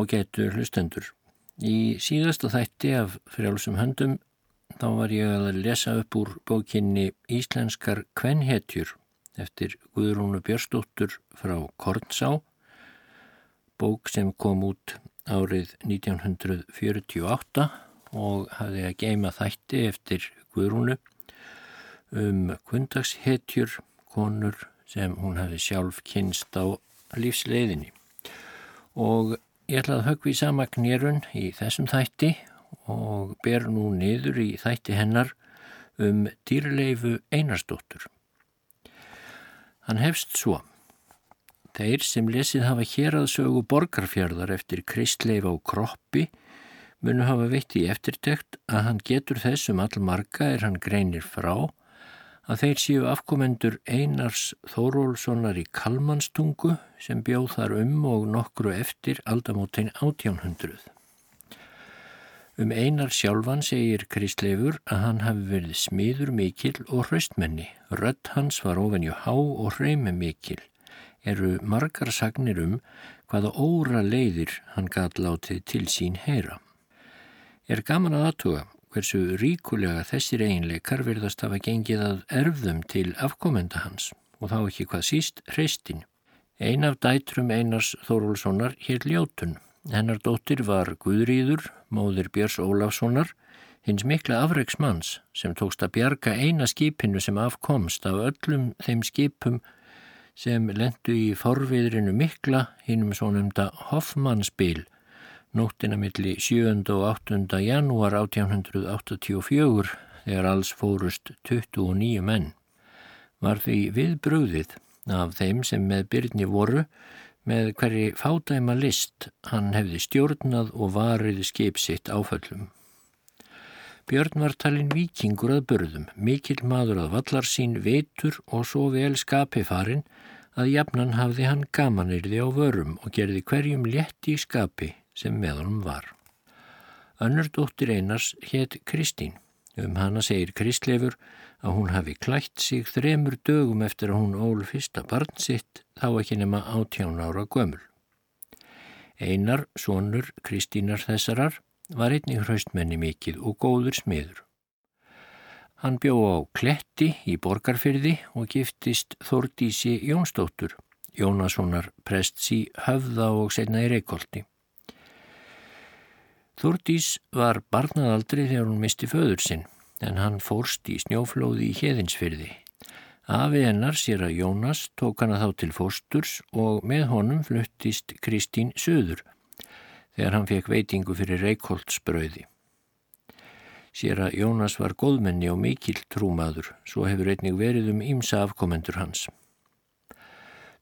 Ágætu hlustendur. Í síðasta þætti af frjálsum höndum þá var ég að lesa upp úr bókinni Íslenskar kvenhetjur eftir Guðrúnu Björstóttur frá Kornsá, bók sem kom út árið 1948 og hafði að geima þætti eftir Guðrúnu um kundagshetjur, konur sem hún hafi sjálf kynst á lífsleiðinni. Og Ég ætla að högvi sama knérun í þessum þætti og ber nú niður í þætti hennar um dýrleifu einarstóttur. Hann hefst svo. Þeir sem lesið hafa hér að sögu borgarfjörðar eftir kristleif á kroppi munu hafa veitt í eftirtekt að hann getur þessum allmarga er hann greinir frá að þeir séu afkomendur Einars Þórólssonar í Kalmanstungu sem bjóð þar um og nokkru eftir aldamótein 1800. Um Einar sjálfan segir Kristleifur að hann hafi verið smiður mikil og hraustmenni. Rött hans var ofenju há og hreimi mikil. Eru margar sagnir um hvaða óra leiðir hann gæt látið til sín heyra. Er gaman að aðtuga hversu ríkulega þessir eiginleikar verðast hafa gengið að erfðum til afkomenda hans og þá ekki hvað síst hreistin. Ein af dætrum Einars Þórólssonar hér ljótun. Hennar dóttir var Guðrýður, móðir Björns Ólafssonar, hins mikla afreiksmanns sem tókst að bjarga eina skipinu sem afkomst af öllum þeim skipum sem lendu í forviðrinu mikla hinnum svo nefnda Hoffmannsbil nóttina milli 7. og 8. janúar 1884 þegar alls fórust 29 menn. Var því viðbröðið af þeim sem með byrni voru með hverji fádæma list hann hefði stjórnað og varið skip sitt áföllum. Björn var talinn vikingur að börðum, mikill maður að vallar sín veitur og svo vel skapi farin að jafnan hafði hann gamanirði á vörum og gerði hverjum létti í skapi sem með honum var. Önnur dóttir Einars hétt Kristín. Um hana segir Kristleifur að hún hafi klætt sig þremur dögum eftir að hún ól fyrsta barn sitt þá ekki nema átján ára gömul. Einar, sonur Kristínar þessarar, var einnig hraustmenni mikið og góður smiður. Hann bjó á Kletti í Borgarfyrði og giftist Þordísi Jónsdóttur, Jónassonar prests í Höfða og setna í Reykjóldi. Þúrdís var barnaðaldri þegar hún misti föður sinn en hann fórst í snjóflóði í heðinsfyrði. Afi hennar sér að Jónas tók hana þá til fósturs og með honum fluttist Kristín söður þegar hann fekk veitingu fyrir Reykjóldsbröði. Sér að Jónas var góðmenni og mikill trúmaður, svo hefur einnig verið um ímsa afkomendur hans.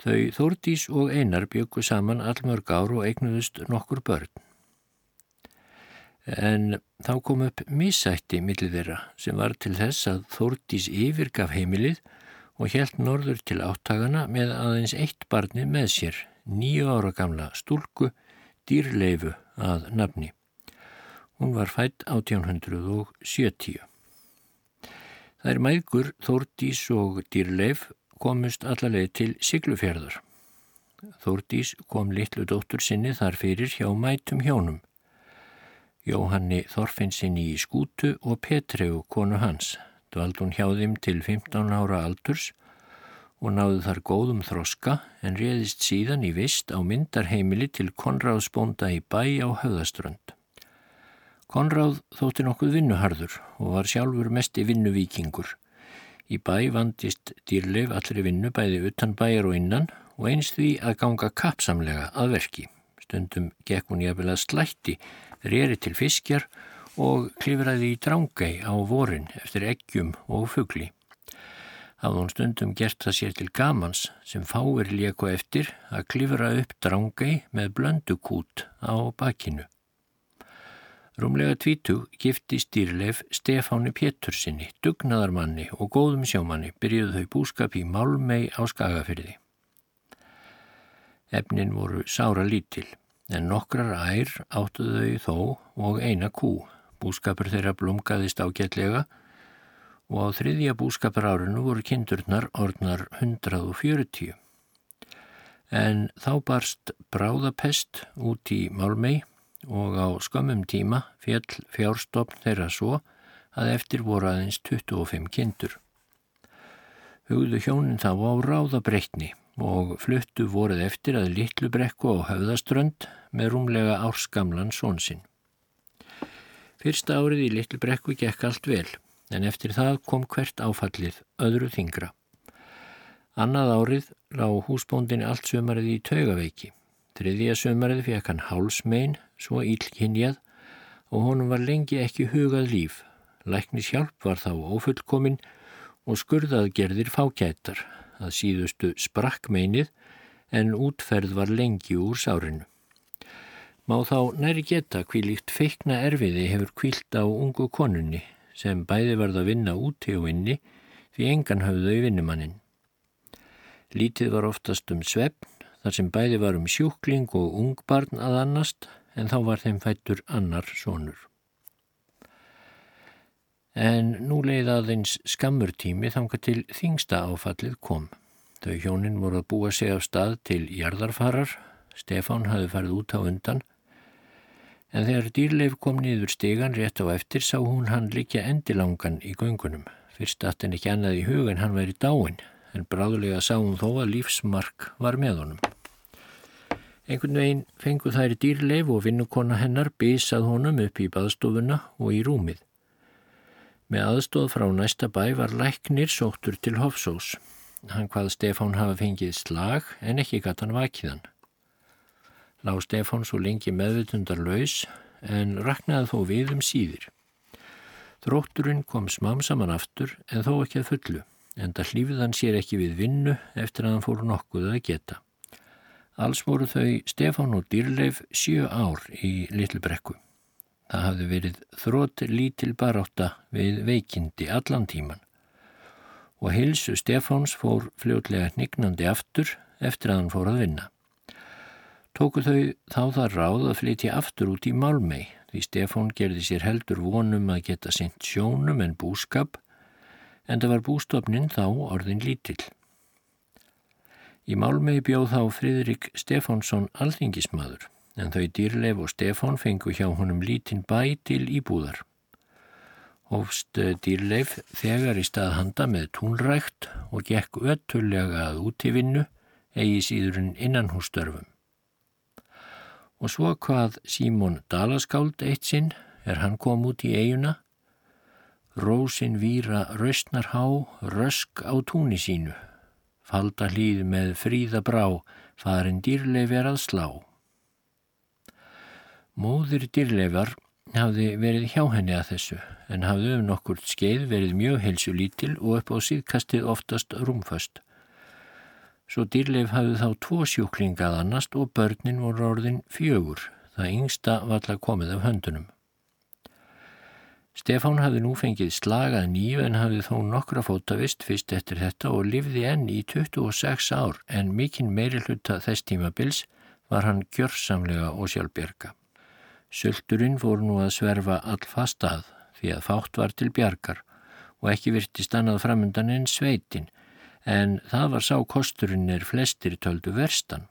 Þau Þúrdís og Einar byggu saman allmörg ár og eignuðust nokkur börn en þá kom upp missætti millir þeirra sem var til þess að Þórdís yfirgaf heimilið og helt norður til áttagana með aðeins eitt barni með sér, nýju ára gamla stúlku, dýrleifu að nafni. Hún var fætt 1870. Það er mægur Þórdís og dýrleif komust allarleið til Siglufjörðar. Þórdís kom litlu dóttur sinni þar fyrir hjá mætum hjónum. Jóhanni Þorfinnsinni í skútu og Petreu konu hans. Dvald hún hjá þeim til 15 ára aldurs og náðu þar góðum þroska en réðist síðan í vist á myndarheimili til Konráðsbónda í bæ á höfðaströnd. Konráð þótti nokkuð vinnuharður og var sjálfur mest í vinnuvíkingur. Í bæ vandist dýrleif allri vinnu bæði utan bæjar og innan og einst því að ganga kapsamlega að verki. Stundum gekk hún jafnvel að slætti reri til fiskjar og klifraði í drángæ á vorin eftir eggjum og fugli. Hafði hún stundum gert það sér til gamans sem fáir léku eftir að klifra upp drángæ með blöndukút á bakinu. Rúmlega tvítu gifti stýrleif Stefáni Pétursinni, dugnadarmanni og góðum sjómanni byrjuðu þau búskap í Málmei á Skagafyrði. Efnin voru sára lítil en nokkrar ær áttuðu þau þó og eina kú. Búskapur þeirra blumgaðist ágætlega og á þriðja búskapur árinu voru kindurnar orðnar 140. En þá barst bráðapest út í Málmei og á skömmum tíma fjall fjárstofn þeirra svo að eftir voru aðeins 25 kindur. Hugðu hjónin þá á ráðabreykni og fluttu voruð eftir að litlu brekku á höfðaströnd með rúmlega árskamlan svonsinn. Fyrsta árið í litlu brekku gekk allt vel en eftir það kom hvert áfallið öðru þingra. Annað árið lág húsbóndin allt sömarið í taugaveiki. Þriðja sömarið fekk hann hálsmein, svo ílkinjað og honum var lengi ekki hugað líf. Læknis hjálp var þá ofullkominn og skurðað gerðir fákættar að síðustu sprakk meinið en útferð var lengi úr sárinu. Má þá næri geta hví líkt feikna erfiði hefur kvílt á ungu konunni sem bæði varð að vinna úti og inni því engan hafðu í vinnumannin. Lítið var oftast um svefn þar sem bæði var um sjúkling og ungbarn að annast en þá var þeim fættur annar sonur. En nú leiði aðeins skammur tími þanga til þingsta áfallið kom. Þau hjónin voru að búa sig af stað til jarðarfarar, Stefán hafði farið út á undan, en þegar dýrleif kom niður stegan rétt á eftir sá hún hann líka endilangan í göngunum. Fyrst að henn ekki annað í hugan hann væri dáin, en bráðulega sá hún þó að lífsmark var með honum. Einhvern veginn fengu þær dýrleif og vinnukonna hennar bísað honum upp í baðstofuna og í rúmið. Með aðstóð frá næsta bæ var læknir sóttur til Hofsós. Hann hvað Stefán hafa fengið slag en ekki gatt hann vakiðan. Lág Stefán svo lengi meðvitundar laus en raknaði þó við um síðir. Þrótturinn kom smám saman aftur en þó ekki að fullu en það hlýfið hann sér ekki við vinnu eftir að hann fór nokkuð að geta. Alls voru þau Stefán og Dýrleif sjö ár í Littlu brekku. Það hafði verið þrótt lítil baráta við veikindi allan tíman og hilsu Stefáns fór fljótlega hnignandi aftur eftir að hann fór að vinna. Tóku þau þá það ráð að flytja aftur út í Málmei því Stefán gerði sér heldur vonum að geta sendt sjónum en búskap en það var bústofnin þá orðin lítill. Í málmegi bjóð þá Fridrik Stefánsson alþingismadur, en þau dýrleif og Stefán fengu hjá honum lítinn bæ til íbúðar. Hófst eh, dýrleif þegar í stað handa með túnrækt og gekk öttulega að útífinnu eigi síðurinn innan hús störfum. Og svo hvað Símón Dalaskáld eitt sinn er hann kom út í eiguna Rósin víra raustnar há, rösk á túni sínu. Falda hlýð með fríða brá, farin dýrleif er að slá. Móður dýrleifar hafði verið hjá henni að þessu, en hafði um nokkurt skeið verið mjög helsu lítil og upp á síðkastið oftast rúmföst. Svo dýrleif hafði þá tvo sjúklingað annast og börnin voru orðin fjögur, það yngsta valla komið af höndunum. Stefán hafði nú fengið slagað nýju en hafði þó nokkra fótavist fyrst eftir þetta og livði enn í 26 ár en mikinn meiri hluta þess tímabils var hann gjörsamlega og sjálfbjörga. Sölturinn voru nú að sverfa allfast að því að fátt var til bjargar og ekki virti stannað framundan en sveitin en það var sá kosturinn er flestir töldu verstan.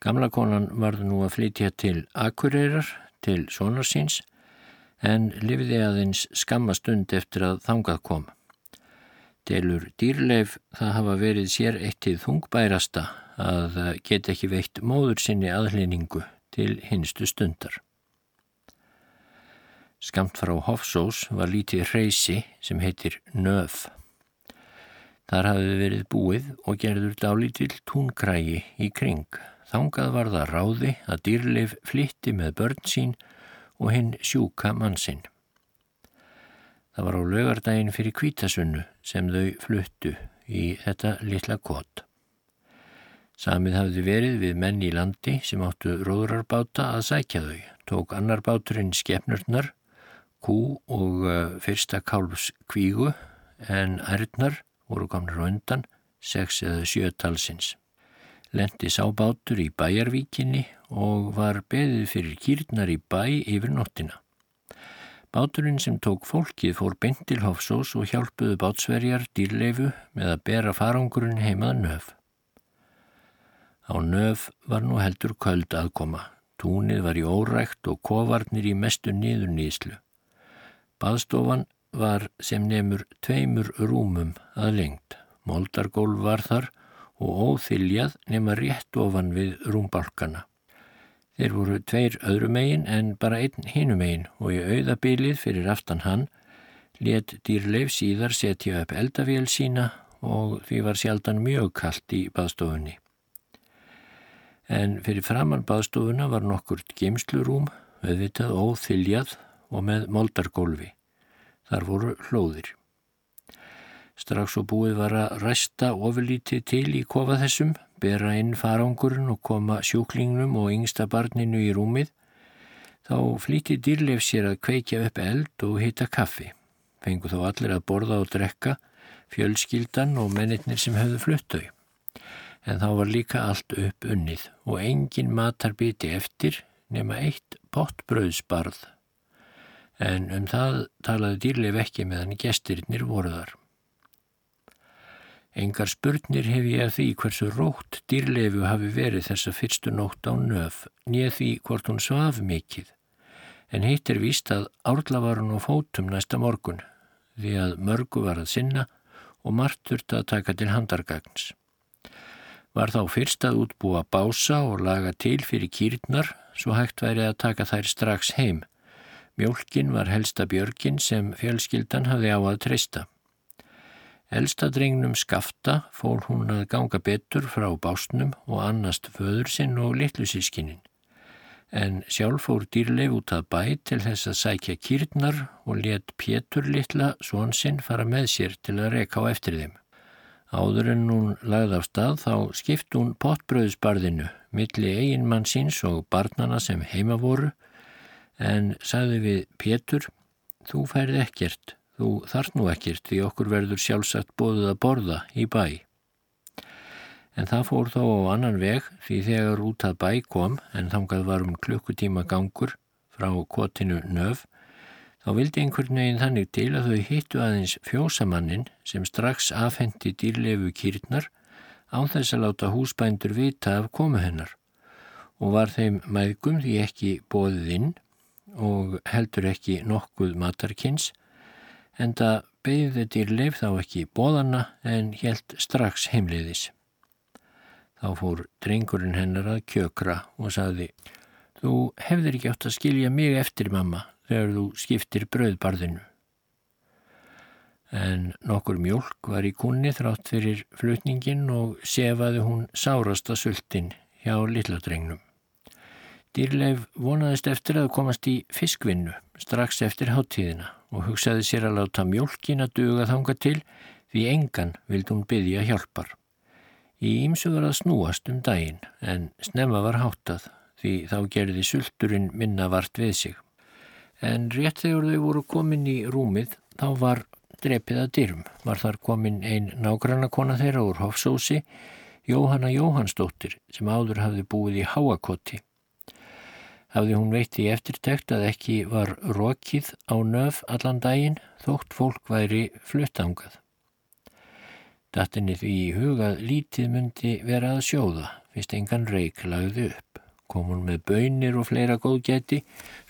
Gamla konan varð nú að flytja til Akureyrar til sonarsins en lifiði aðeins skammastund eftir að þangað kom. Delur dýrleif það hafa verið sér eittið þungbærasta að geta ekki veitt móður sinni aðleiningu til hinstu stundar. Skamt frá Hofsós var lítið hreysi sem heitir Nöf. Þar hafði verið búið og gerður dálítill túnkrægi í kring. Þangað var það ráði að dýrleif flytti með börn sín og hinn sjúka mannsinn. Það var á lögardaginn fyrir kvítasunnu sem þau fluttu í þetta litla kott. Samið hafði verið við menn í landi sem áttu róðrarbáta að sækja þau. Tók annar báturinn skefnurnar, kú og uh, fyrsta kálfs kvígu en ærnar voru komnir undan sex eða sjö talsins lendi sábátur í bæjarvíkinni og var beðið fyrir kýrnar í bæ yfir nóttina. Báturinn sem tók fólkið fór beint til Hofsós og hjálpuðu bátsverjar dýrleifu með að bera farangurinn heimað nöf. Á nöf var nú heldur köld aðkoma. Túnið var í órækt og kovarnir í mestu niður nýslu. Baðstofan var sem nefnur tveimur rúmum að lengt. Moldargólf var þar og óþiljað nema rétt ofan við rúmbalkana. Þeir voru tveir öðru megin en bara einn hinu megin og í auðabilið fyrir aftan hann let dýrleif síðar setja upp eldavél sína og því var sjaldan mjög kallt í baðstofunni. En fyrir framann baðstofuna var nokkurt geimslurúm, auðvitað óþiljað og með moldargólfi. Þar voru hlóðir. Strax og búið var að ræsta ofurlítið til í kofa þessum, bera inn farangurinn og koma sjúklingnum og yngsta barninu í rúmið, þá flíti dýrleif sér að kveikja upp eld og hita kaffi. Fengu þá allir að borða og drekka, fjölskyldan og mennitnir sem höfðu fluttau. En þá var líka allt upp unnið og engin matarbiti eftir nema eitt pottbröðsbarð. En um það talaði dýrleif ekki meðan gestirinnir voruðar. Engar spurnir hef ég að því hversu rótt dýrleifu hafi verið þessa fyrstu nótt á nöf, nýð því hvort hún svaf mikið. En hitt er víst að árla var hún á fótum næsta morgun, því að mörgu var að sinna og margt þurft að taka til handargagns. Var þá fyrst að útbúa bása og laga til fyrir kýrnar, svo hægt væri að taka þær strax heim. Mjólkin var helsta björgin sem fjölskyldan hafði á að treysta. Elstadrengnum skafta fór hún að ganga betur frá básnum og annast föður sinn og litlu sískinin. En sjálf fór dýrleif út að bæ til þess að sækja kýrnar og let Pétur litla svon sinn fara með sér til að reka á eftir þeim. Áður en hún lagði af stað þá skipt hún pottbröðsbarðinu milli eiginmann síns og barnana sem heima voru en sagði við Pétur, þú færði ekkert, Þú þarf nú ekkert því okkur verður sjálfsagt bóðuð að borða í bæ. En það fór þó á annan veg því þegar út að bæ kom en þangað var um klukkutíma gangur frá kotinu nöf þá vildi einhvern veginn þannig til að þau hittu aðeins fjósamannin sem strax afhendi dýrlefu kýrnar á þess að láta húsbændur vita af komu hennar og var þeim mæðgum því ekki bóðið inn og heldur ekki nokkuð matarkins en það beigði dýrleif þá ekki bóðana en helt strax heimliðis. Þá fór drengurinn hennar að kjökra og sagði Þú hefðir ekki átt að skilja mig eftir mamma þegar þú skiptir bröðbarðinu. En nokkur mjölk var í kunni þrátt fyrir flutningin og sefaði hún sárasta sultin hjá litladrengnum. Dýrleif vonaðist eftir að komast í fiskvinnu strax eftir háttíðina og hugsaði sér að láta mjölkin að duga þanga til því engan vild hún byggja hjálpar. Í ímsu var að snúast um daginn en snemma var háttað því þá gerði sulturinn minna vart við sig. En rétt þegar þau voru komin í rúmið þá var drepið að dyrum. Var þar komin ein nágrannakona þeirra úr Hofsósi, Jóhanna Jóhannsdóttir sem áður hafði búið í Háakotti hafði hún veitt í eftirtekt að ekki var rokið á nöf allan daginn þótt fólk væri fluttangað. Datinni því í hugað lítið myndi vera að sjóða, fyrst engan reik lagði upp. Kom hún með bönir og fleira góðgæti,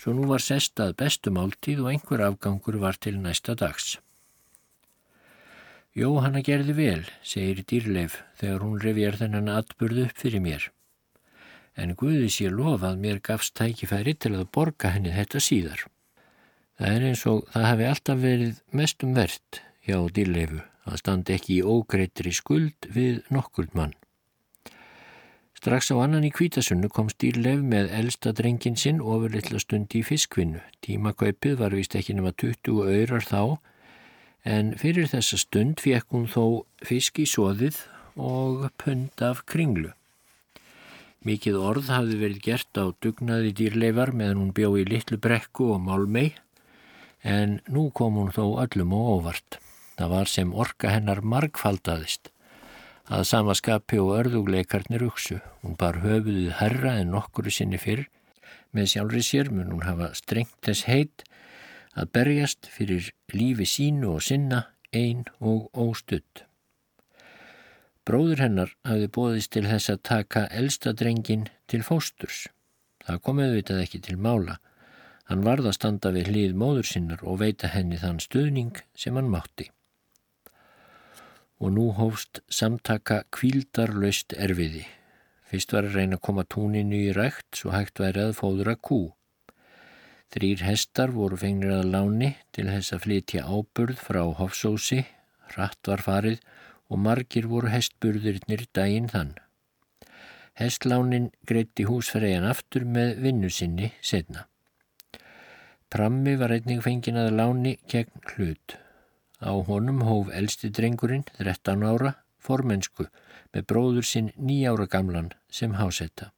svo nú var sestað bestum áltíð og einhver afgangur var til næsta dags. Jóhanna gerði vel, segir dýrleif, þegar hún revjar þennan atburðu upp fyrir mér en Guði sé lofað mér gafst tækifæri til að borga henni þetta síðar. Það er eins og það hefði alltaf verið mestum verðt hjá dýrleifu að standa ekki í ógreitri skuld við nokkurd mann. Strax á annan í kvítasunnu kom stýrleif með elsta drengin sinn ofur litla stund í fiskvinnu. Tímakaupið var vist ekki nema 20 öyrar þá, en fyrir þessa stund fekk hún þó fisk í soðið og pund af kringlu. Mikið orð hafði verið gert á dugnaði dýrleifar meðan hún bjó í litlu brekku og málmei en nú kom hún þó öllum og óvart. Það var sem orka hennar margfaldaðist. Að sama skapi og örðugleikarnir uksu. Hún bar höfuðið herra en nokkuru sinni fyrr. Með sjálfri sér mun hún hafa strengt þess heit að berjast fyrir lífi sínu og sinna ein og óstudd. Bróður hennar hafði bóðist til þess að taka elsta drengin til fósturs. Það kom auðvitað ekki til mála. Hann varð að standa við hlýð móður sinnar og veita henni þann stuðning sem hann mátti. Og nú hófst samtaka kvíldarlaust erfiði. Fyrst var að reyna að koma túninu í rækt svo hægt væri að fóðura kú. Þrýr hestar voru fengnir að láni til þess að flytja áburð frá Hofsósi, hratt var farið og margir voru hestburðurinnir daginn þann. Hestlánin greitti húsfæriðan aftur með vinnu sinni setna. Prammi var einning fengin að láni gegn hlut. Á honum hóf elsti drengurinn, 13 ára, formensku með bróður sinn nýjára gamlan sem hásetta.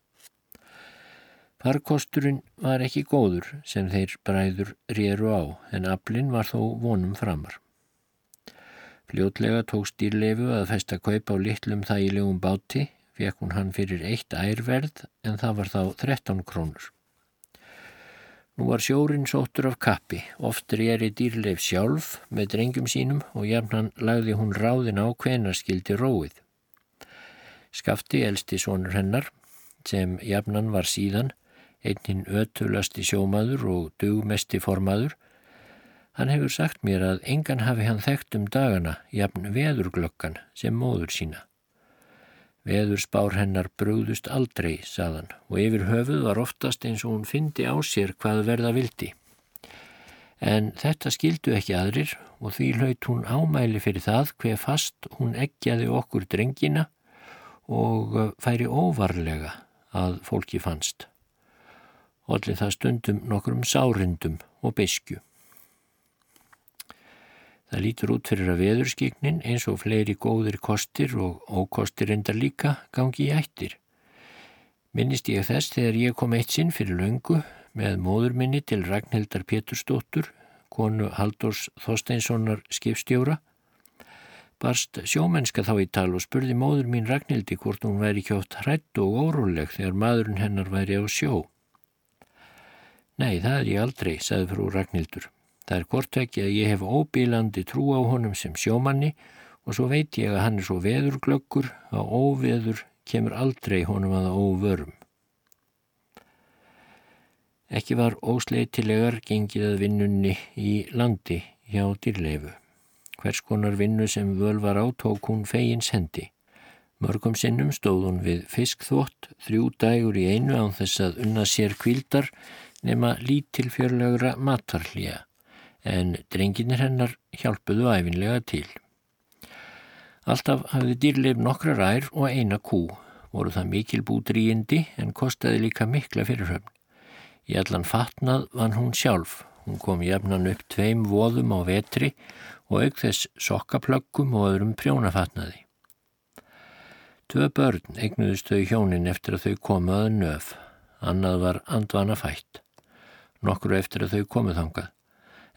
Parkosturinn var ekki góður sem þeir bræður réru á en aflinn var þó vonum framar. Fljótlega tók stýrleifu að festa kaup á litlum þægilegum báti, fekk hún hann fyrir eitt ærverð en það var þá 13 krónur. Nú var sjórin sóttur af kappi, oft reyri dýrleif sjálf með drengjum sínum og jafnan lagði hún ráðin á hvenarskildi róið. Skafti elsti sónur hennar, sem jafnan var síðan, einninn ötulasti sjómaður og dugmesti formaður, Hann hefur sagt mér að engan hafi hann þekkt um dagana jafn veðurglöggan sem móður sína. Veður spár hennar brúðust aldrei, saðan, og yfir höfuð var oftast eins og hún fyndi á sér hvað verða vildi. En þetta skildu ekki aðrir og því hlaut hún ámæli fyrir það hver fast hún eggjaði okkur drengina og uh, færi óvarlega að fólki fannst. Allir það stundum nokkrum sárindum og beskju. Það lítur út fyrir að veðurskiknin eins og fleiri góðir kostir og ókostir endar líka gangi í ættir. Minnist ég þess þegar ég kom eitt sinn fyrir löngu með móður minni til Ragnhildar Pétursdóttur, konu Haldurs Þorsteinssonar skipstjóra. Barst sjómennska þá í tal og spurði móður mín Ragnhildi hvort hún væri kjótt hrætt og óróleg þegar maðurinn hennar væri á sjó. Nei, það er ég aldrei, sagði frú Ragnhildur. Það er hvort ekki að ég hef óbílandi trú á honum sem sjómanni og svo veit ég að hann er svo veðurglöggur að óveður kemur aldrei honum að óvörum. Ekki var ósleitilegar gengið að vinnunni í landi hjá dýrleifu. Hvers konar vinnu sem völ var á tók hún fegins hendi. Mörgum sinnum stóð hún við fiskþvott þrjú dægur í einu án þess að unna sér kvildar nema lítilfjörlegra matarhlýja en drenginir hennar hjálpuðu æfinlega til. Alltaf hafði dýrleif nokkra rær og eina kú, voru það mikil búdrýjindi en kostiði líka mikla fyrirhöfn. Í allan fatnað vann hún sjálf, hún kom jafnan upp tveim voðum á vetri og auk þess sokkaplöggum og öðrum prjónafatnaði. Tvö börn eignuðust þau hjónin eftir að þau komuðu nöf, annað var andvana fætt, nokkru eftir að þau komuð þangað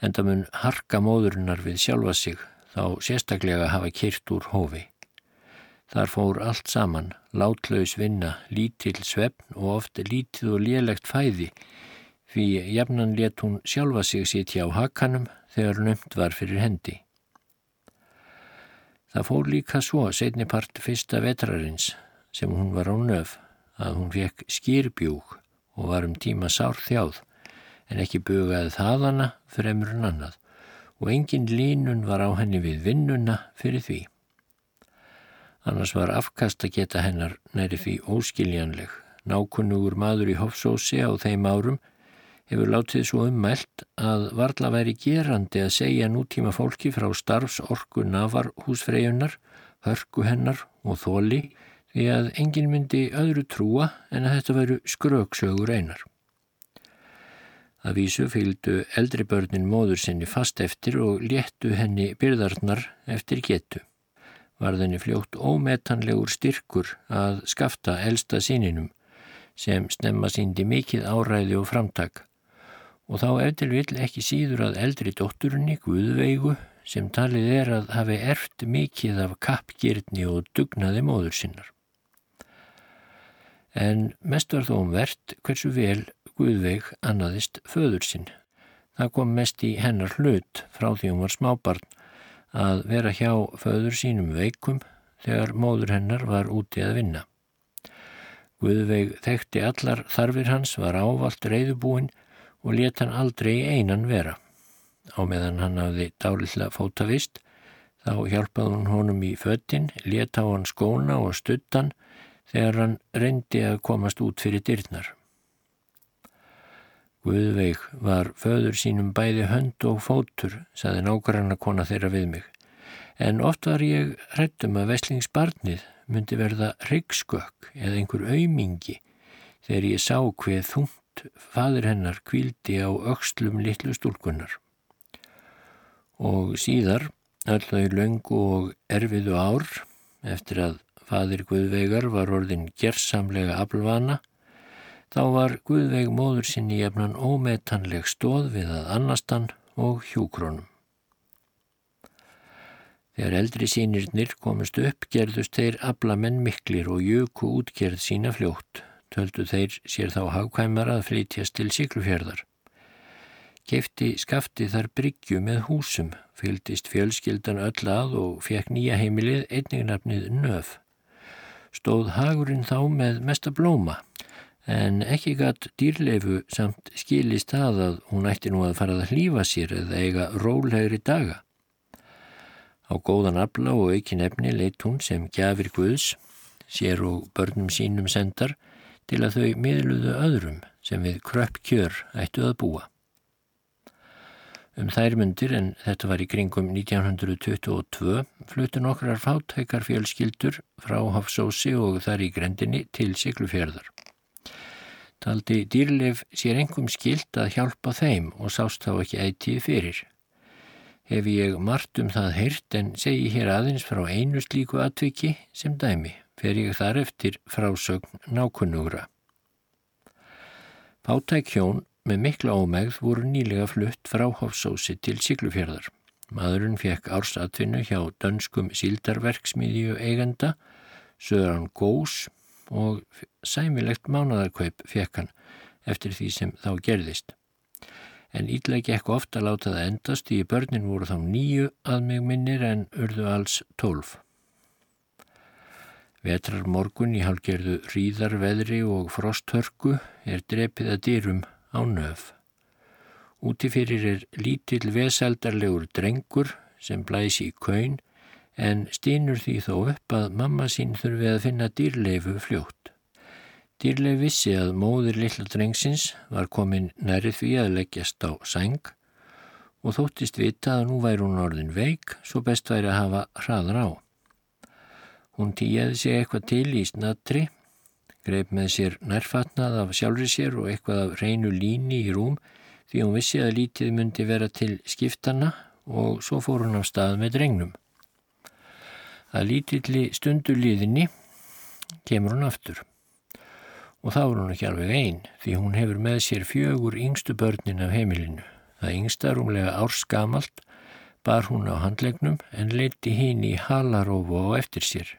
en það mun harka móðurinnar við sjálfa sig þá sérstaklega hafa kyrt úr hófi. Þar fór allt saman, látlaus vinna, lítill svefn og oft lítið og lélegt fæði fyrir jafnan let hún sjálfa sig sitja á hakanum þegar nömt var fyrir hendi. Það fór líka svo setnipart fyrsta vetrarins sem hún var á nöf að hún fekk skýrbjúk og var um tíma sár þjáð en ekki bugaði þaðana fremur en annað og engin línun var á henni við vinnuna fyrir því. Annars var afkast að geta hennar næri því óskiljanleg. Nákunnugur maður í Hofsósi á þeim árum hefur látið svo ummælt að varla væri gerandi að segja nútíma fólki frá starfsorku nafar húsfreyjunar, hörku hennar og þóli því að engin myndi öðru trúa en að þetta veru skröksögur einar. Að vísu fylgdu eldri börnin móður sinni fast eftir og léttu henni byrðarnar eftir getu. Varðinni fljótt ómetanlegur styrkur að skafta elsta síninum sem snemma síndi mikið áræði og framtak og þá eftir vil ekki síður að eldri dótturinni Guðveigu sem talið er að hafi erft mikið af kappgirni og dugnaði móður sinnar. En mest var þó um verðt hversu vel Guðveig annaðist föður sinn. Það kom mest í hennar hlut frá því hún var smábarn að vera hjá föður sínum veikum þegar móður hennar var úti að vinna. Guðveig þekkti allar þarfir hans, var ávalt reyðubúinn og let hann aldrei einan vera. Á meðan hann hafði dálitla fótavist, þá hjálpaði hún honum í föttin, let á hann skóna og stuttan þegar hann reyndi að komast út fyrir dyrnar. Guðveig var föður sínum bæði hönd og fótur, saði nákvæmna kona þeirra við mig. En oft var ég hrettum að veslingsbarnið myndi verða ryggskökk eða einhver aumingi þegar ég sá hveð þungt fadur hennar kvíldi á aukslum litlu stúlkunnar. Og síðar, alltaf í löngu og erfiðu ár, eftir að fadir Guðveigar var orðin gerðsamlega aflvana, þá var Guðveig móður sinni jefnan ómetanleg stóð við að annastan og hjúkrónum. Þegar eldri sínirnir komist upp gerðust þeir ablamenn miklir og jöku útgerð sína fljótt. Töldu þeir sér þá hagkvæmar að flytjast til síklufjörðar. Kefti skafti þar bryggju með húsum, fylgdist fjölskyldan öll að og fekk nýja heimilið einningnafnið nöf. Stóð hagurinn þá með mesta blóma, en ekki gatt dýrleifu samt skilist að að hún ætti nú að farað að hlýfa sér eða eiga rólegri daga. Á góðan afla og aukin efni leitt hún sem gjafir Guðs, sér og börnum sínum sendar til að þau miðluðu öðrum sem við kröpp kjör ættu að búa. Um þær myndir, en þetta var í kringum 1922, flutu nokkrar fátækar fjölskyldur frá Hafsósi og þar í grendinni til Siglufjörðar. Taldi dýrleif sér engum skilt að hjálpa þeim og sást þá ekki ætið fyrir hef ég margt um það heyrt en segi hér aðeins frá einu slíku atviki sem dæmi, fer ég þar eftir frásögn nákunnugra. Pátæk hjón með mikla ómegð voru nýlega flutt frá Hofsósi til Siglufjörðar. Maðurinn fekk ársatvinnu hjá dönskum síldarverksmiðju eigenda, Söðran Gós og sæmilegt mánadarkaup fekk hann eftir því sem þá gerðist en ídlegi ekki ofta láta það endast því börnin voru þá nýju að mig minnir en urðu alls tólf. Vetrar morgun í halgerðu ríðarveðri og frosthörku er drepið að dýrum á nöf. Útifyrir er lítill veseldarlegur drengur sem blæsi í kaun en stínur því þó upp að mamma sín þurfi að finna dýrleifu fljótt. Dýrleg vissi að móðir lilla drengsins var komin nærið því að leggjast á sæng og þóttist vita að nú væri hún orðin veik svo best væri að hafa hraðar á. Hún tíjaði sig eitthvað til í snatri, greip með sér nærfatnað af sjálfri sér og eitthvað af reynu líni í rúm því hún vissi að lítið myndi vera til skiptana og svo fór hún á stað með drengnum. Að lítilli stundu liðinni kemur hún aftur og þá er hún ekki alveg einn því hún hefur með sér fjögur yngstu börnin af heimilinu. Það yngsta rúmlega árskamalt bar hún á handlegnum en leiti hinn í halarófu á eftir sér.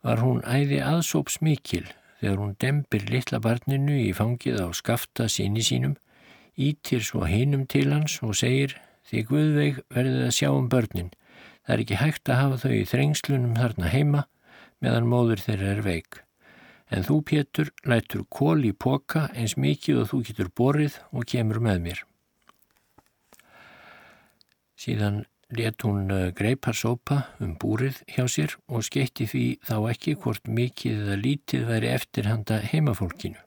Var hún æði aðsóps mikil þegar hún dembir litla barninu í fangið á skafta síni sínum, ítir svo hinnum til hans og segir því Guðveig verðið að sjá um börnin. Það er ekki hægt að hafa þau í þrengslunum þarna heima meðan móður þeirra er veik en þú Pétur lætur kól í poka eins mikið og þú getur borið og kemur með mér. Síðan let hún eh, greipar sópa um búrið hjá sér og skeitti því þá ekki hvort mikið eða lítið væri eftir handa heimafólkinu.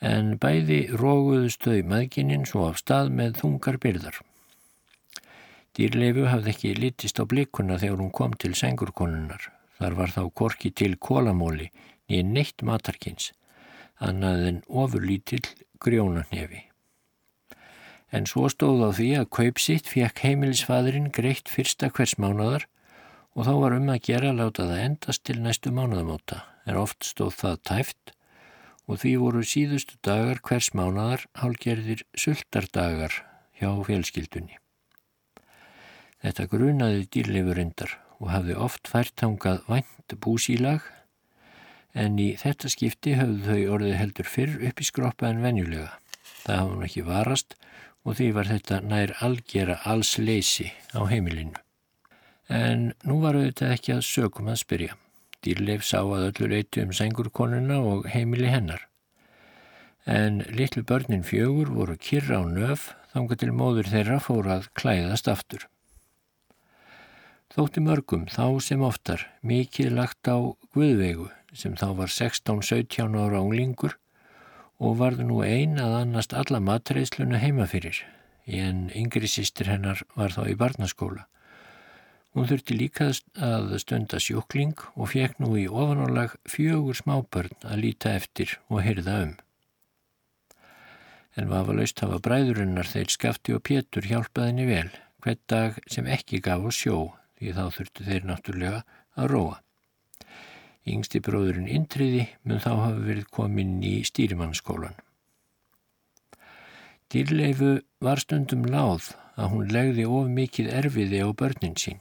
En bæði róguðust þau maðgininn svo af stað með þungar byrðar. Dýrleifu hafði ekki litist á blikuna þegar hún kom til sengurkonunnar. Þar var þá korki til kólamóli nýja neitt matarkins, annað en ofurlítill grjónarnefi. En svo stóð á því að kaupsitt fekk heimilisfadurinn greitt fyrsta hvers mánadar og þá var um að gera láta það endast til næstu mánuðamóta, en oft stóð það tæft og því voru síðustu dagar hvers mánadar hálgerðir sultardagar hjá fjölskyldunni. Þetta grunaði dýrleifur endar og hafði oft fært hangað vænt búsílag en í þetta skipti höfðu þau orðið heldur fyrr upp í skroppa en venjulega. Það hafði hún ekki varast og því var þetta nær algjera alls leysi á heimilinu. En nú var auðvitað ekki að sögum að spyrja. Dýrleif sá að öllu leiti um sengurkonuna og heimili hennar. En litlu börnin fjögur voru kyrra á nöf þángu til móður þeirra fór að klæðast aftur. Þótti mörgum þá sem oftar mikið lagt á Guðveigu sem þá var 16-17 ára unglingur og varðu nú ein að annast alla matreiðslunu heima fyrir en yngri sýstir hennar var þá í barnaskóla. Hún þurfti líka að stunda sjúkling og fekk nú í ofanálag fjögur smábörn að líta eftir og heyrða um. En vafalaust hafa bræðurinnar þeir skafti og pétur hjálpaðinni vel, hvern dag sem ekki gaf á sjó, því þá þurftu þeir náttúrulega að róa. Yngsti bróðurinn Intriði mun þá hafa verið komin í stýrimannskólan. Dýrleifu var stundum láð að hún legði of mikið erfiði á börnin sín.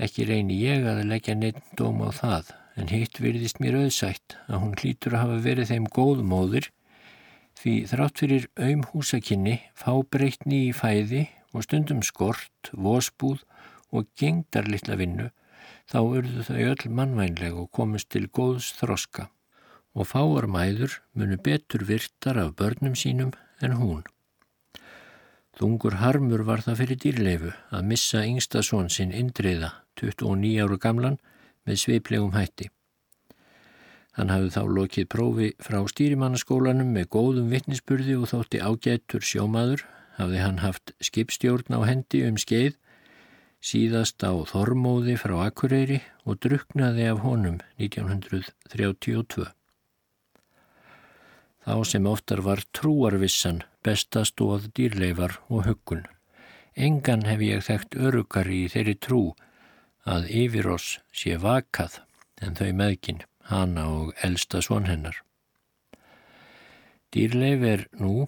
Ekki reyni ég að leggja neitt dóm á það, en hitt virðist mér auðsætt að hún hlýtur að hafa verið þeim góð móður því þrátt fyrir auðm húsakinni, fábreytni í fæði og stundum skort, vosbúð og gengdar litla vinnu, þá urðu þau öll mannvænleg og komist til góðs þroska og fáar mæður munu betur virtar af börnum sínum en hún. Þungur harmur var það fyrir dýrleifu að missa yngsta són sinn indriða 29 ára gamlan með sveiplegum hætti. Hann hafði þá lokið prófi frá stýrimannaskólanum með góðum vittnisspurði og þótti ágættur sjómaður, hafði hann haft skipstjórn á hendi um skeið, síðast á Þormóði frá Akureyri og druknaði af honum 1932. Þá sem oftar var trúarvissan bestastóð dýrleifar og huggun. Engan hef ég þekkt örugari í þeirri trú að yfir oss sé vakað en þau meðgin, hana og elsta svon hennar. Dýrleif er nú,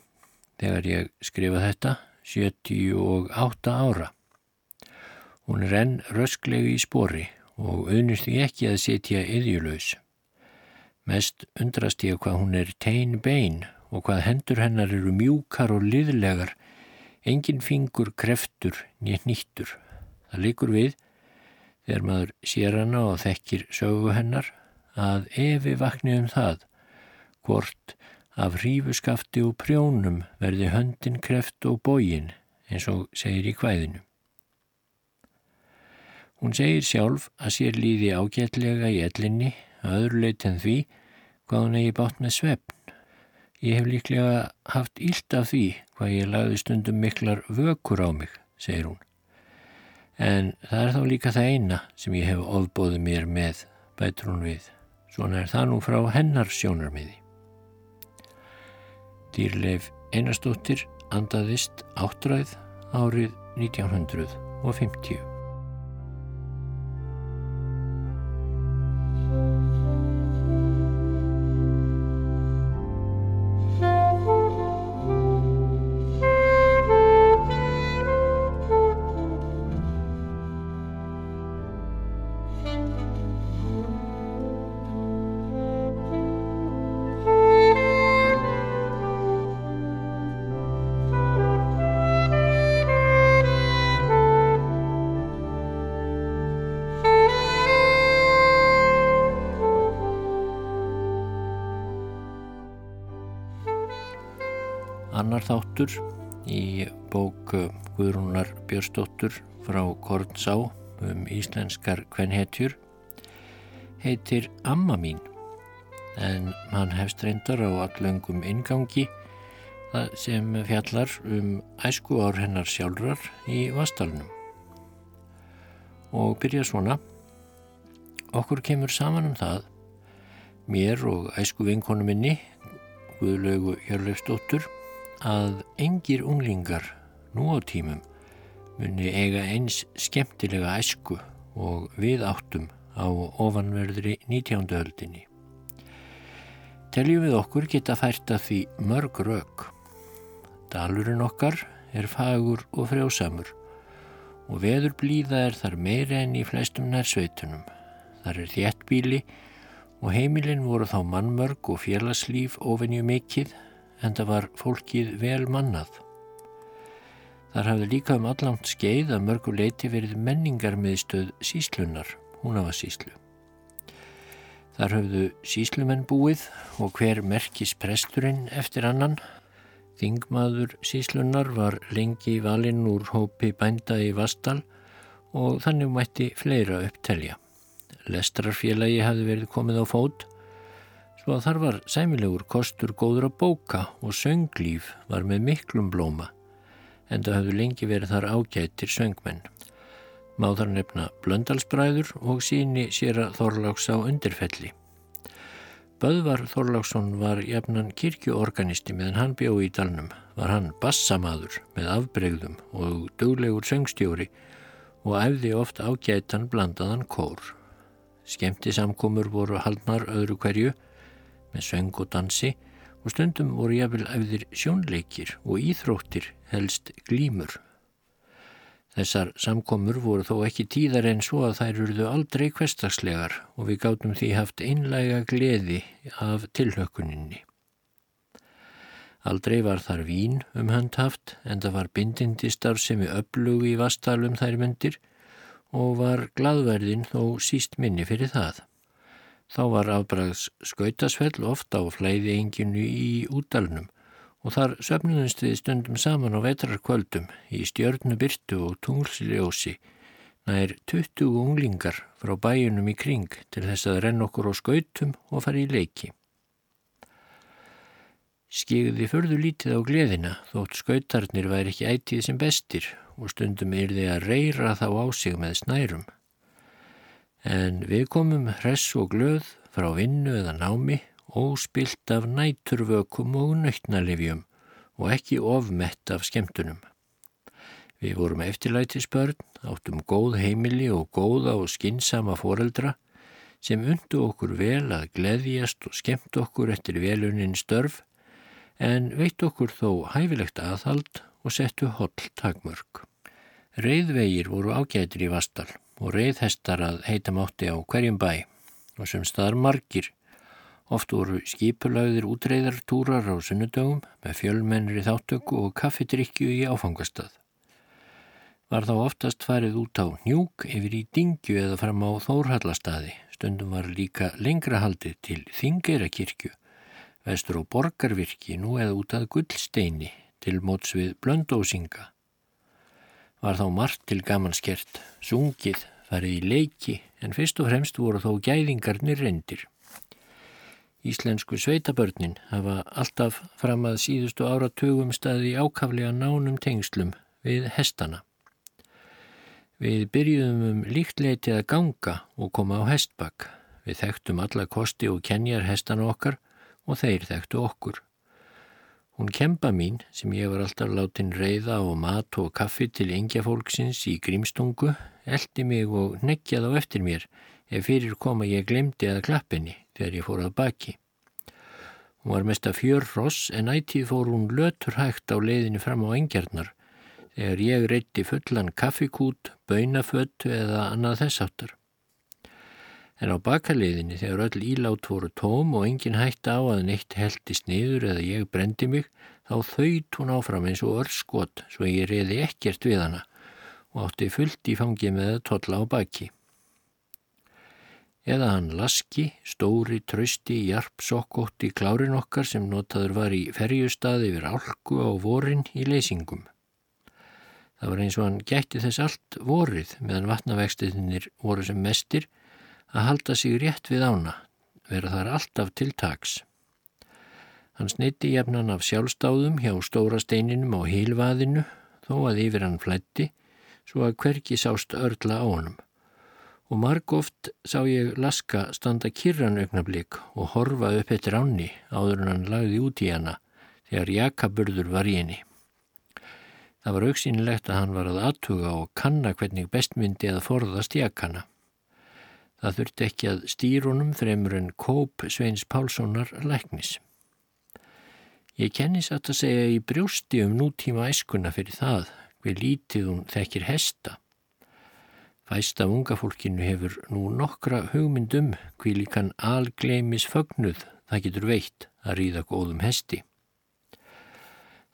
þegar ég skrifa þetta, 78 ára. Hún er enn rösklegu í spori og auðnust því ekki að setja yðjulös. Mest undrast ég hvað hún er tein bein og hvað hendur hennar eru mjúkar og liðlegar, engin fingur kreftur nýtt nýttur. Það likur við þegar maður sér hana og þekkir sögu hennar að evi vakni um það hvort af hrífuskafti og prjónum verði höndin kreft og bógin eins og segir í hvæðinu. Hún segir sjálf að sér líði ágætlega í ellinni að öðru leit en því hvað hún eigi bátt með svefn. Ég hef líklega haft ílt af því hvað ég lagði stundum miklar vökur á mig, segir hún en það er þá líka það eina sem ég hef ofbóðið mér með bætur hún við. Svona er það nú frá hennar sjónarmiði. Dýrleif Einarstóttir andaðist áttræð árið 1950. þáttur í bók Guðrúnar Björnsdóttur frá Kornsá um íslenskar kvenhetjur heitir Amma mín. En hann hefst reyndar á allöngum ingangi sem fjallar um æsku ár hennar sjálfrar í Vastalunum og byrja svona. Okkur kemur saman um það mér og æsku vinkonu minni Guðlaugu Hjörleifsdóttur að engir unglingar nú á tímum muni eiga eins skemmtilega æsku og við áttum á ofanverðri 19. öldinni. Teljum við okkur geta fært að því mörg rauk. Dalurinn okkar er fagur og frjósamur og veður blíða er þar meira enn í flestum nærsveitunum. Þar er þéttbíli og heimilinn voru þá mannmörg og félagslíf ofennju mikill en það var fólkið vel mannað. Þar hafði líka um allangt skeið að mörgu leiti verið menningar miðstöð síslunar, hún hafa síslu. Þar hafðu síslumenn búið og hver merkis presturinn eftir annan. Þingmaður síslunar var lengi valinn úr hópi bænda í Vastal og þannig mætti fleira upptelja. Lestrarfélagi hafði verið komið á fót, svo að þar var sæmilegur kostur góður að bóka og sönglíf var með miklum blóma en það hafðu lengi verið þar ágættir söngmenn. Má þar nefna Blöndalsbræður og síni sér að Þorláks á undirfelli. Böðvar Þorláksson var jafnan kirkjuorganisti meðan hann bjó í dalnum. Var hann bassamaður með afbregðum og duglegur söngstjóri og æfði oft ágætan blandaðan kór. Skemti samkomur voru haldnar öðru hverju með söng og dansi og stundum voru jafnvel æfðir sjónleikir og íþróttir helst glímur. Þessar samkomur voru þó ekki tíðar en svo að þær urðu aldrei kvestagslegar og við gáttum því haft einlæga gleði af tilhökuninni. Aldrei var þar vín um handhaft en það var bindindi starfsemi öflug í vastalum þær myndir og var gladverðin þó síst minni fyrir það. Þá var afbrags skautasfell ofta á flæði enginu í útdalnum og þar söfnumst við stundum saman á vetrarkvöldum í stjörnubyrtu og tunglsljósi nær 20 unglingar frá bæjunum í kring til þess að renn okkur á skautum og fara í leiki. Skigði förðu lítið á gleðina þótt skautarnir væri ekki ætið sem bestir og stundum er þið að reyra þá á sig með snærum. En við komum hress og glöð frá vinnu eða námi, óspilt af næturvökum og nöytnalifjum og ekki ofmett af skemmtunum. Við vorum eftirlætisbörn, áttum góð heimili og góða og skinsama foreldra sem undu okkur vel að gleðjast og skemmt okkur eftir velunin störf en veit okkur þó hæfilegt aðhald og settu holl takmörk. Reyðvegir voru ágætir í Vastal og reyðhestar að heita mátti á hverjum bæ og sem staðar margir. Oft voru skipulagðir útreyðartúrar á sunnudögum með fjölmennri þáttöku og kaffidrykju í áfangastað. Var þá oftast farið út á njúk yfir í dingju eða fram á þórhallastadi. Stundum var líka lengra haldið til Þingerakirkju, vestur á Borgarvirki nú eða út að Gullsteini til móts við Blöndósinga var þá margt til gamanskert, sungið, farið í leiki en fyrst og fremst voru þó gæðingarnir reyndir. Íslensku sveitabörnin hafa alltaf fram að síðustu áratugum staði ákaflega nánum tengslum við hestana. Við byrjuðum um líktleiti að ganga og koma á hestbakk. Við þekktum alla kosti og kenjar hestana okkar og þeir þekktu okkur. Hún kempa mín sem ég var alltaf látin reyða og mat og kaffi til engja fólksins í grímstungu eldi mig og nekkjað á eftir mér ef fyrir koma ég glemdi að klappinni þegar ég fór að baki. Hún var mest að fjör ross en ætið fór hún lötur hægt á leiðinu fram á engjarnar þegar ég reytti fullan kaffikút, bönaföttu eða annað þessáttar. En á bakaliðinni þegar öll ílát voru tóm og engin hætti á að neitt heldist niður eða ég brendi mig, þá þauðt hún áfram eins og örskot svo ég reyði ekkert við hana og átti fullt í fangi með að totla á baki. Eða hann laski, stóri, trösti, jarpsokkótt í klárin okkar sem notaður var í ferjustaði yfir álku á vorin í leysingum. Það var eins og hann gætti þess allt vorið meðan vatnavextiðinir voru sem mestir að halda sig rétt við ána, vera þar alltaf til taks. Hann snitti jafnan af sjálfstáðum hjá stóra steininum á hilvaðinu þó að yfir hann flætti svo að hverki sást örla á honum. Og marg oft sá ég laska standa kyrran augnablík og horfa upp eftir ánni áður en hann lagði út í hana þegar jakaburður var í henni. Það var auksínilegt að hann var að aðtuga og kanna hvernig bestmyndi að forðast jakana. Það þurfti ekki að stýrunum fremur en kóp Sveins Pálssonar læknis. Ég kennis að það segja í brjósti um nútíma æskuna fyrir það hver lítið hún þekkir hesta. Fæst af unga fólkinu hefur nú nokkra hugmyndum hví líkan algleimis fögnuð það getur veitt að ríða góðum hesti.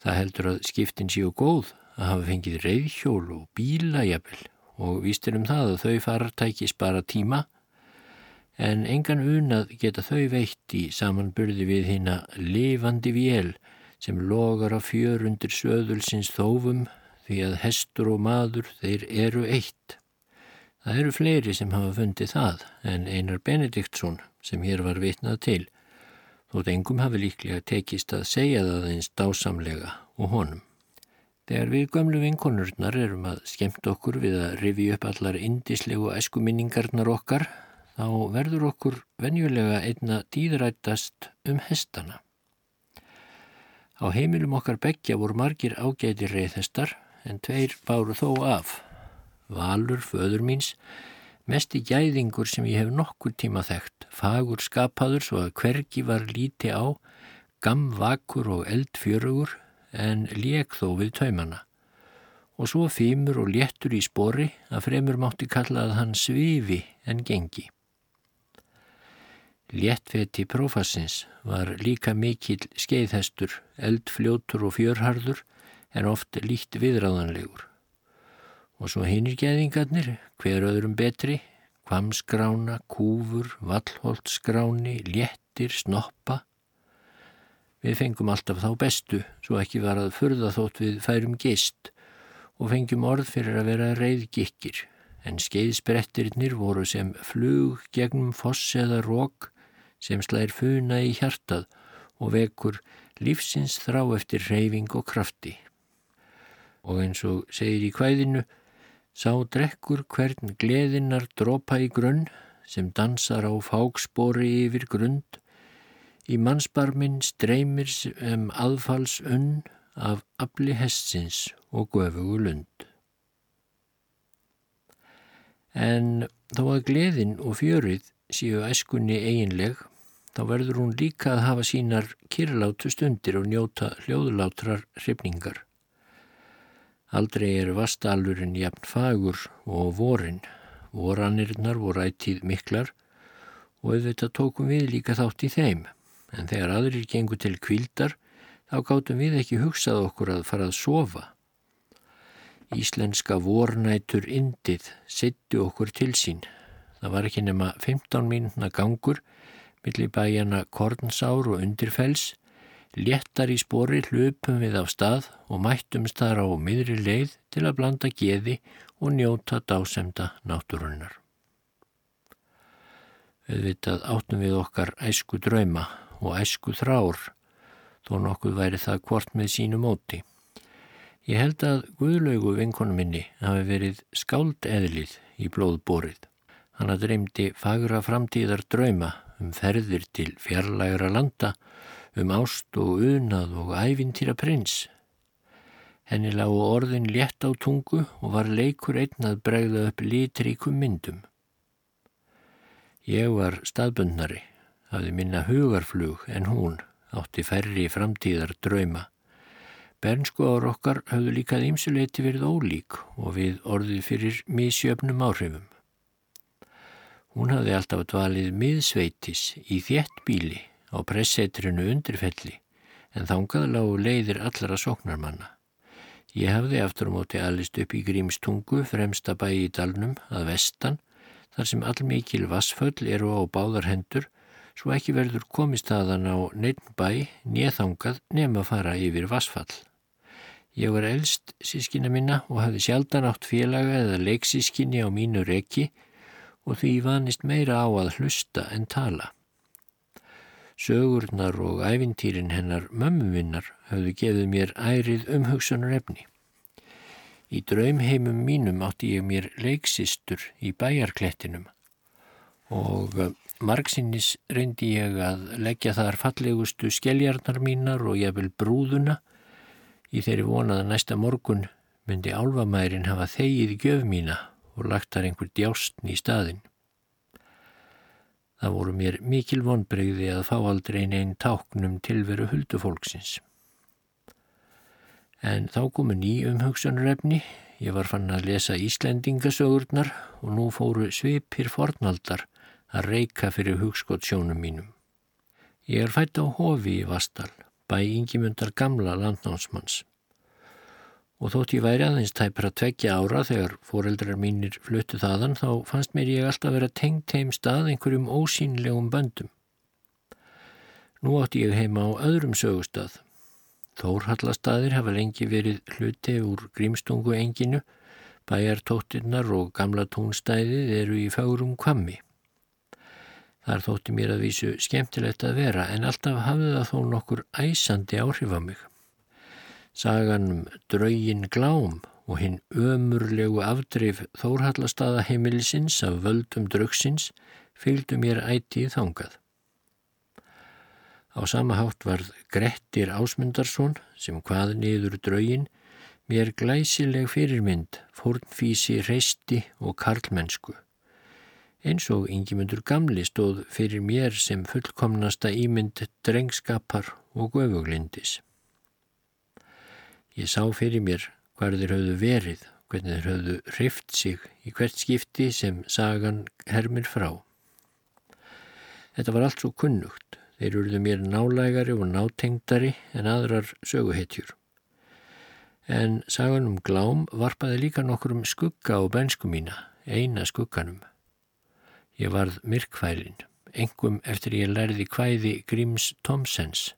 Það heldur að skiptin séu góð að hafa fengið reyðhjól og bílajafil og vístir um það að þau farartæki spara tíma en engan unað geta þau veitt í samanburði við hýna lifandi vél sem logar á fjör undir söðulsins þófum því að hestur og maður þeir eru eitt. Það eru fleiri sem hafa fundið það en Einar Benediktsson sem hér var vitnað til þótt engum hafi líklega tekist að segja það eins dásamlega og honum. Þegar við gömlu vinkonurnar erum að skemmt okkur við að rifi upp allar indislegu eskuminningarnar okkar, þá verður okkur venjulega einna dýðrættast um hestana. Á heimilum okkar begja voru margir ágæti reyðhestar en tveir báru þó af. Valur, föður míns, mest í gæðingur sem ég hef nokkur tíma þekkt, fagur skapaður svo að hvergi var líti á, gamvakur og eldfjörugur, en lék þó við taumana. Og svo fýmur og léttur í spori að fremur mátti kalla að hann svifi en gengi. Léttfeti prófassins var líka mikill skeiðhestur, eldfljótur og fjörharður en oft líkt viðráðanlegur. Og svo hinnir geðingarnir, hver öðrum betri, kvamskrána, kúfur, vallholtskráni, léttir, snoppa, Við fengum alltaf þá bestu, svo ekki var að furða þótt við færum gist og fengjum orð fyrir að vera reyðgikkir, en skeiðsbrettirnir voru sem flug gegnum foss eða rók sem slær funa í hjartað og vekur lífsins þrá eftir reyfing og krafti. Og eins og segir í kvæðinu, sá drekkur hvern gleðinnar dropa í grunn sem dansar á fákspori yfir grund Í mannsbarminn streymir sem aðfals unn af afli hessins og göfugu lund. En þó að gleðin og fjörið séu eskunni eiginleg, þá verður hún líka að hafa sínar kyrlátu stundir og njóta hljóðlátrar hrifningar. Aldrei er vastalurinn jafn fagur og vorin. Voranirnar voru ættið miklar og auðvitað tókum við líka þátt í þeim en þegar aðrir gengur til kvildar þá gáttum við ekki hugsað okkur að fara að sofa. Íslenska vornætur indið setju okkur til sín. Það var ekki nema 15 mínuna gangur millir bæjana Kornsár og Undirfells, léttar í spori hlupum við á stað og mættumst þar á miðri leið til að blanda geði og njóta dásemda náttúrunnar. Auðvitað áttum við okkar æsku drauma og æsku þrár, þó nokkuð væri það hvort með sínu móti. Ég held að Guðlaugu vinkonu minni hafi verið skáld eðlið í blóðborið. Hanna dreymdi fagra framtíðar drauma um ferðir til fjarlægra landa, um ást og unað og ævintýra prins. Henni lágu orðin létt á tungu og var leikur einn að bregða upp litríkum myndum. Ég var staðbundnari hafði minna hugarflug en hún átti færri framtíðar drauma. Bernsku ára okkar hafðu líkað ýmsuleiti verið ólík og við orðið fyrir mísjöfnum áhrifum. Hún hafði alltaf dvalið miðsveitis í þétt bíli á pressetrinu undirfelli en þangað lágu leiðir allara sóknarmanna. Ég hafði aftur á móti alist upp í Grímstungu fremsta bæi í dalnum að vestan þar sem allmikil vassföll eru á báðarhendur svo ekki verður komist aðan á neitt bæ nýðangað nefn að fara yfir vassfall. Ég var elst sískina minna og hafði sjaldan átt félaga eða leiksískinni á mínu reki og því vanist meira á að hlusta en tala. Sögurnar og æfintýrin hennar mömmuvinnar hafðu gefið mér ærið umhugsunar efni. Í draumheimum mínum átti ég mér leiksistur í bæjarklettinum og Margsinnis reyndi ég að leggja þar fallegustu skelljarnar mínar og ég vil brúðuna í þeirri vonað að næsta morgun myndi álvamærin hafa þegið gjöf mína og lagt þar einhver djástn í staðin. Það voru mér mikil vonbreyði að fá aldrei einn táknum tilveru huldufólksins. En þá komu ný umhugsunarefni, ég var fann að lesa Íslendingasögurnar og nú fóru svipir fornaldar að reyka fyrir hugskott sjónum mínum. Ég er fætt á hofi í Vastal, bæ yngimundar gamla landnámsmanns. Og þótt ég væri aðeins tæpar að tveggja ára þegar foreldrar mínir fluttu þaðan þá fannst mér ég alltaf vera tengt heim stað einhverjum ósýnlegum böndum. Nú átti ég heima á öðrum sögustað. Þórhallastaðir hafa lengi verið hluti úr grímstungu enginu, bæjartóttirnar og gamla tónstæðið eru í fárum kvammi. Þar þótti mér að vísu skemmtilegt að vera en alltaf hafði það þó nokkur æsandi áhrif á mig. Sagan um draugin glám og hinn ömurlegu afdrif Þórhallastaða heimilisins af völdum draugsins fylgdu mér ætið þangað. Á sama hátt varð Grettir Ásmundarsson sem hvað niður draugin mér glæsileg fyrirmynd, fórnfísi, reisti og karlmennsku. Eins og yngimundur gamli stóð fyrir mér sem fullkomnasta ímynd drengskapar og göfuglindis. Ég sá fyrir mér hvar þeir höfðu verið, hvernig þeir höfðu hrift sig í hvert skipti sem sagan hermir frá. Þetta var allt svo kunnugt. Þeir eruðu mér nálægari og nátengdari en aðrar söguhetjur. En sagan um glám varpaði líka nokkur um skugga á bensku mína, eina skugganum. Ég varð myrkvælin, engum eftir ég lærði hvæði Gríms Tomsens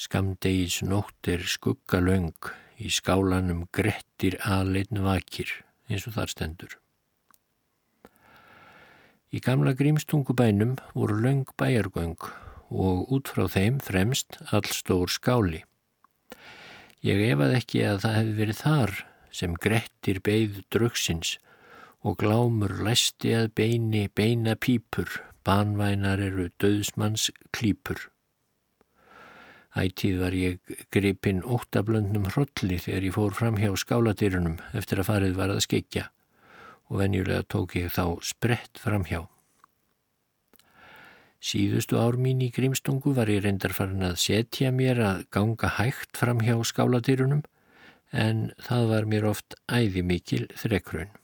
Skamdegis nótt er skuggalöng, í skálanum grettir aðleitn vakir, eins og þar stendur. Í gamla grímstungubænum voru löng bæjargöng og út frá þeim fremst allstór skáli. Ég efað ekki að það hefði verið þar sem grettir beigð draugsins og glámur læsti að beini beina pípur, banvænar eru döðsmanns klípur. Ætíð var ég gripinn óttablöndnum hrolli þegar ég fór fram hjá skáladýrunum eftir að farið var að skeikja og venjulega tók ég þá sprett fram hjá. Síðustu ár mín í grímstungu var ég reyndar farin að setja mér að ganga hægt fram hjá skáladýrunum en það var mér oft æði mikil þrekkrun.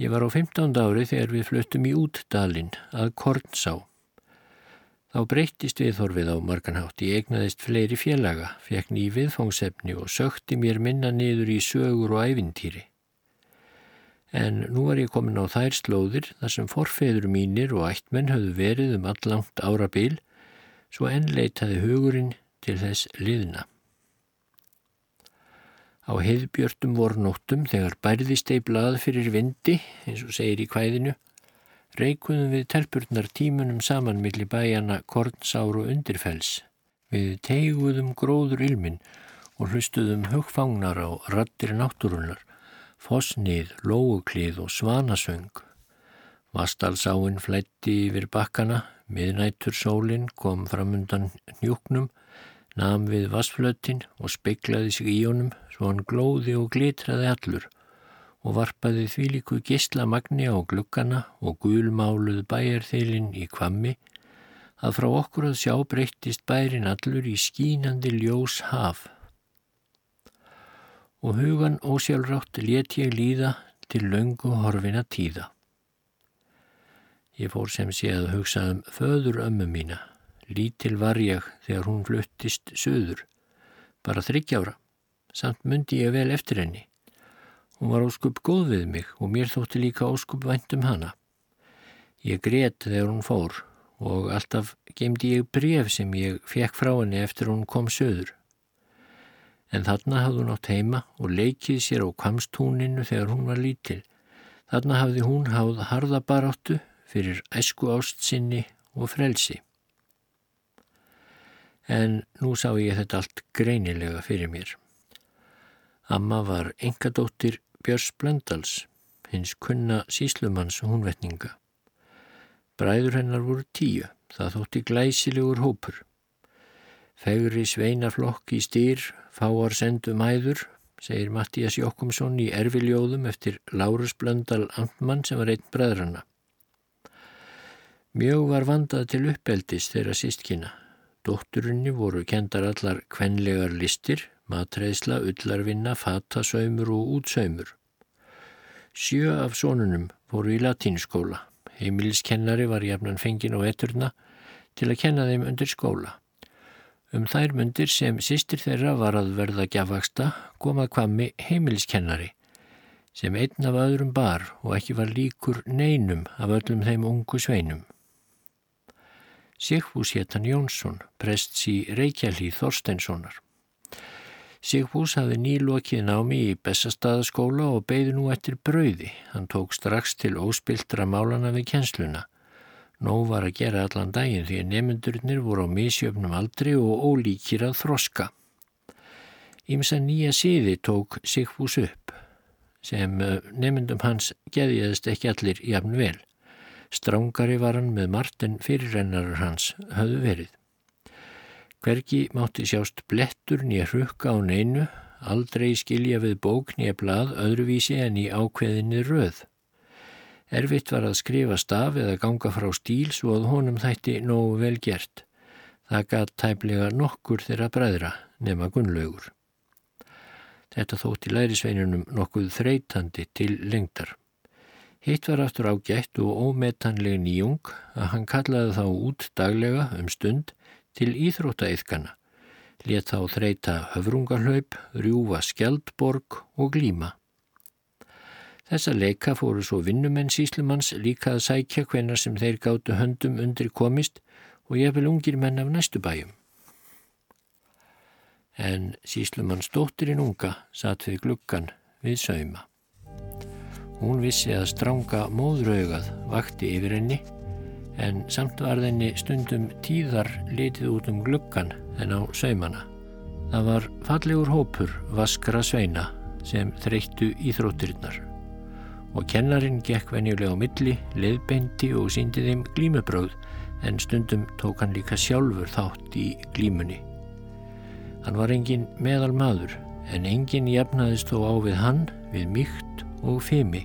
Ég var á 15. ári þegar við fluttum í útdalinn að Kornsá Þá breyttist viðhorfið á marganhátt, ég egnaðist fleiri félaga, fekk ný viðfóngsefni og sökti mér minna niður í sögur og ævintýri. En nú var ég komin á þær slóðir þar sem forfeður mínir og ættmenn höfðu verið um allangt ára bil, svo ennleitaði hugurinn til þess liðna. Á heiðbjörtum voru nóttum þegar bærðist ei blað fyrir vindi, eins og segir í kvæðinu, reikuðum við telpurnar tímunum saman millir bæjana Kornsár og Undirfells. Við teiguðum gróður ilmin og hlustuðum hugfangnar á rattir náttúrunar, fosnið, lóuklið og svanasöng. Vastalsáinn flætti yfir bakkana, miðnættur sólinn kom fram undan njúknum, nam við vassflöttin og speiklaði sig í honum svo hann glóði og glitraði allur og varpaði því líku gislamagni á glukkana og gulmáluð bæjarþeilin í kvammi að frá okkur að sjá breyttist bærin allur í skínandi ljós haf. Og hugan ósjálfrátt let ég líða til löngu horfina tíða. Ég fór sem sé að hugsa um föður ömmu mína. Lítil var ég þegar hún fluttist söður, bara þryggjára, samt myndi ég vel eftir henni. Hún var óskup góð við mig og mér þótti líka óskup vænt um hana. Ég grétt þegar hún fór og alltaf gemdi ég bref sem ég fekk frá henni eftir hún kom söður. En þarna hafði hún átt heima og leikið sér á kvamstúninu þegar hún var lítil. Þarna hafði hún háð harðabaráttu fyrir æsku ást sinni og frelsi. En nú sá ég þetta allt greinilega fyrir mér. Amma var engadóttir Björns Blöndals, hins kunna síslumanns húnvetninga. Bræður hennar voru tíu, það þótti glæsilegur hópur. Fegri sveinaflokk í stýr, fáar sendum æður, segir Mattías Jokkumsson í erfiljóðum eftir Lárus Blöndal Antmann sem var einn bræðrana. Mjög var vandað til uppeldis þeirra sístkina. Dótturinni voru kendar allar kvenlegar listir, matreðsla, ullarvinna, fatasaumur og útsaumur. Sjö af sónunum voru í latínsskóla. Heimiliskennari var jafnan fengin á etturna til að kenna þeim undir skóla. Um þær mundir sem sýstir þeirra var að verða gjafaksta komað kvammi heimiliskennari sem einn af öðrum bar og ekki var líkur neinum af öllum þeim ungu sveinum. Sigfús héttan Jónsson, prests í Reykjallíð Þorsteinssonar. Sigfús hafði nýlokið námi í Bessastaðaskóla og beði nú eftir brauði. Hann tók strax til óspiltra málana við kjensluna. Nó var að gera allan daginn því að nemyndurnir voru á misjöfnum aldri og ólíkir að þroska. Ímsa nýja síði tók Sigfús upp sem eh, nemyndum hans geðiðist ekki allir jafn vel. Strángari var hann með margt en fyrirrennarar hans höfðu verið. Hvergi mátti sjást blettur nýja hrukka á neinu, aldrei skilja við bók nýja blað öðruvísi en í ákveðinni röð. Erfitt var að skrifa staf eða ganga frá stíl svo að honum þætti nógu vel gert. Það gatt tæplega nokkur þeirra bræðra nema gunnlaugur. Þetta þótti lærisveinunum nokkuð þreytandi til lengdar. Hitt var aftur ágætt og ómetanleg nýjung að hann kallaði þá út daglega um stund til íþróttaeithkana. Let þá þreita höfrungarhlaup, rjúfa skjaldborg og glíma. Þessa leika fóru svo vinnumenn síslumanns líka að sækja hvenar sem þeir gáttu höndum undir komist og ég vil ungir menn af næstu bæjum. En síslumanns dóttirinn unga satt við gluggan við sauma. Hún vissi að stránga móðraugað vakti yfir henni en samt var þenni stundum tíðar litið út um gluggan en á saumana. Það var fallegur hópur vaskra sveina sem þreyttu íþróttirinnar og kennarin gekk venjulega á milli, leiðbeindi og síndi þeim glímubröð en stundum tók hann líka sjálfur þátt í glímunni. Hann var engin meðal maður en engin jafnaðist þó á við hann við mýkt og fimi.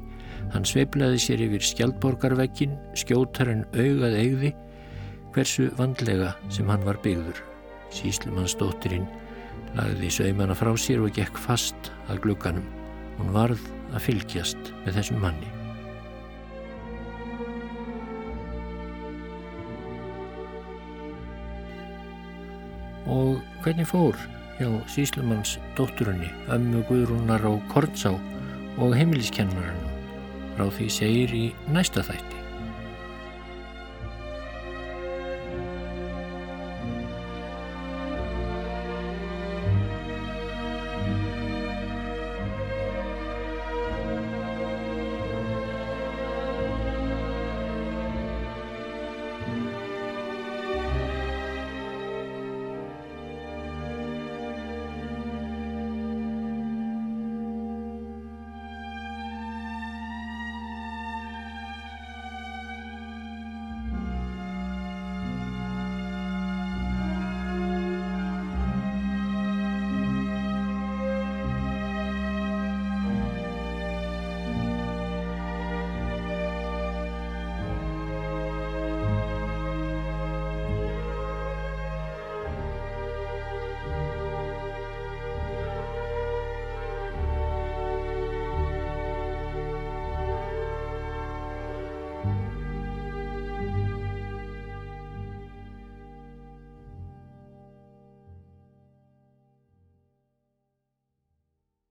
Hann sveiflaði sér yfir skjaldborgarvekkin, skjótar en augað eigði hversu vandlega sem hann var byggður. Síslumannsdóttirinn lagði saumana frá sér og gekk fast að glugganum. Hún varð að fylgjast með þessum manni. Og hvernig fór hjá síslumanns dótturunni, ömmu Guðrúnar á Kortsá og heimiliskennarinn frá því segir í næsta þætti.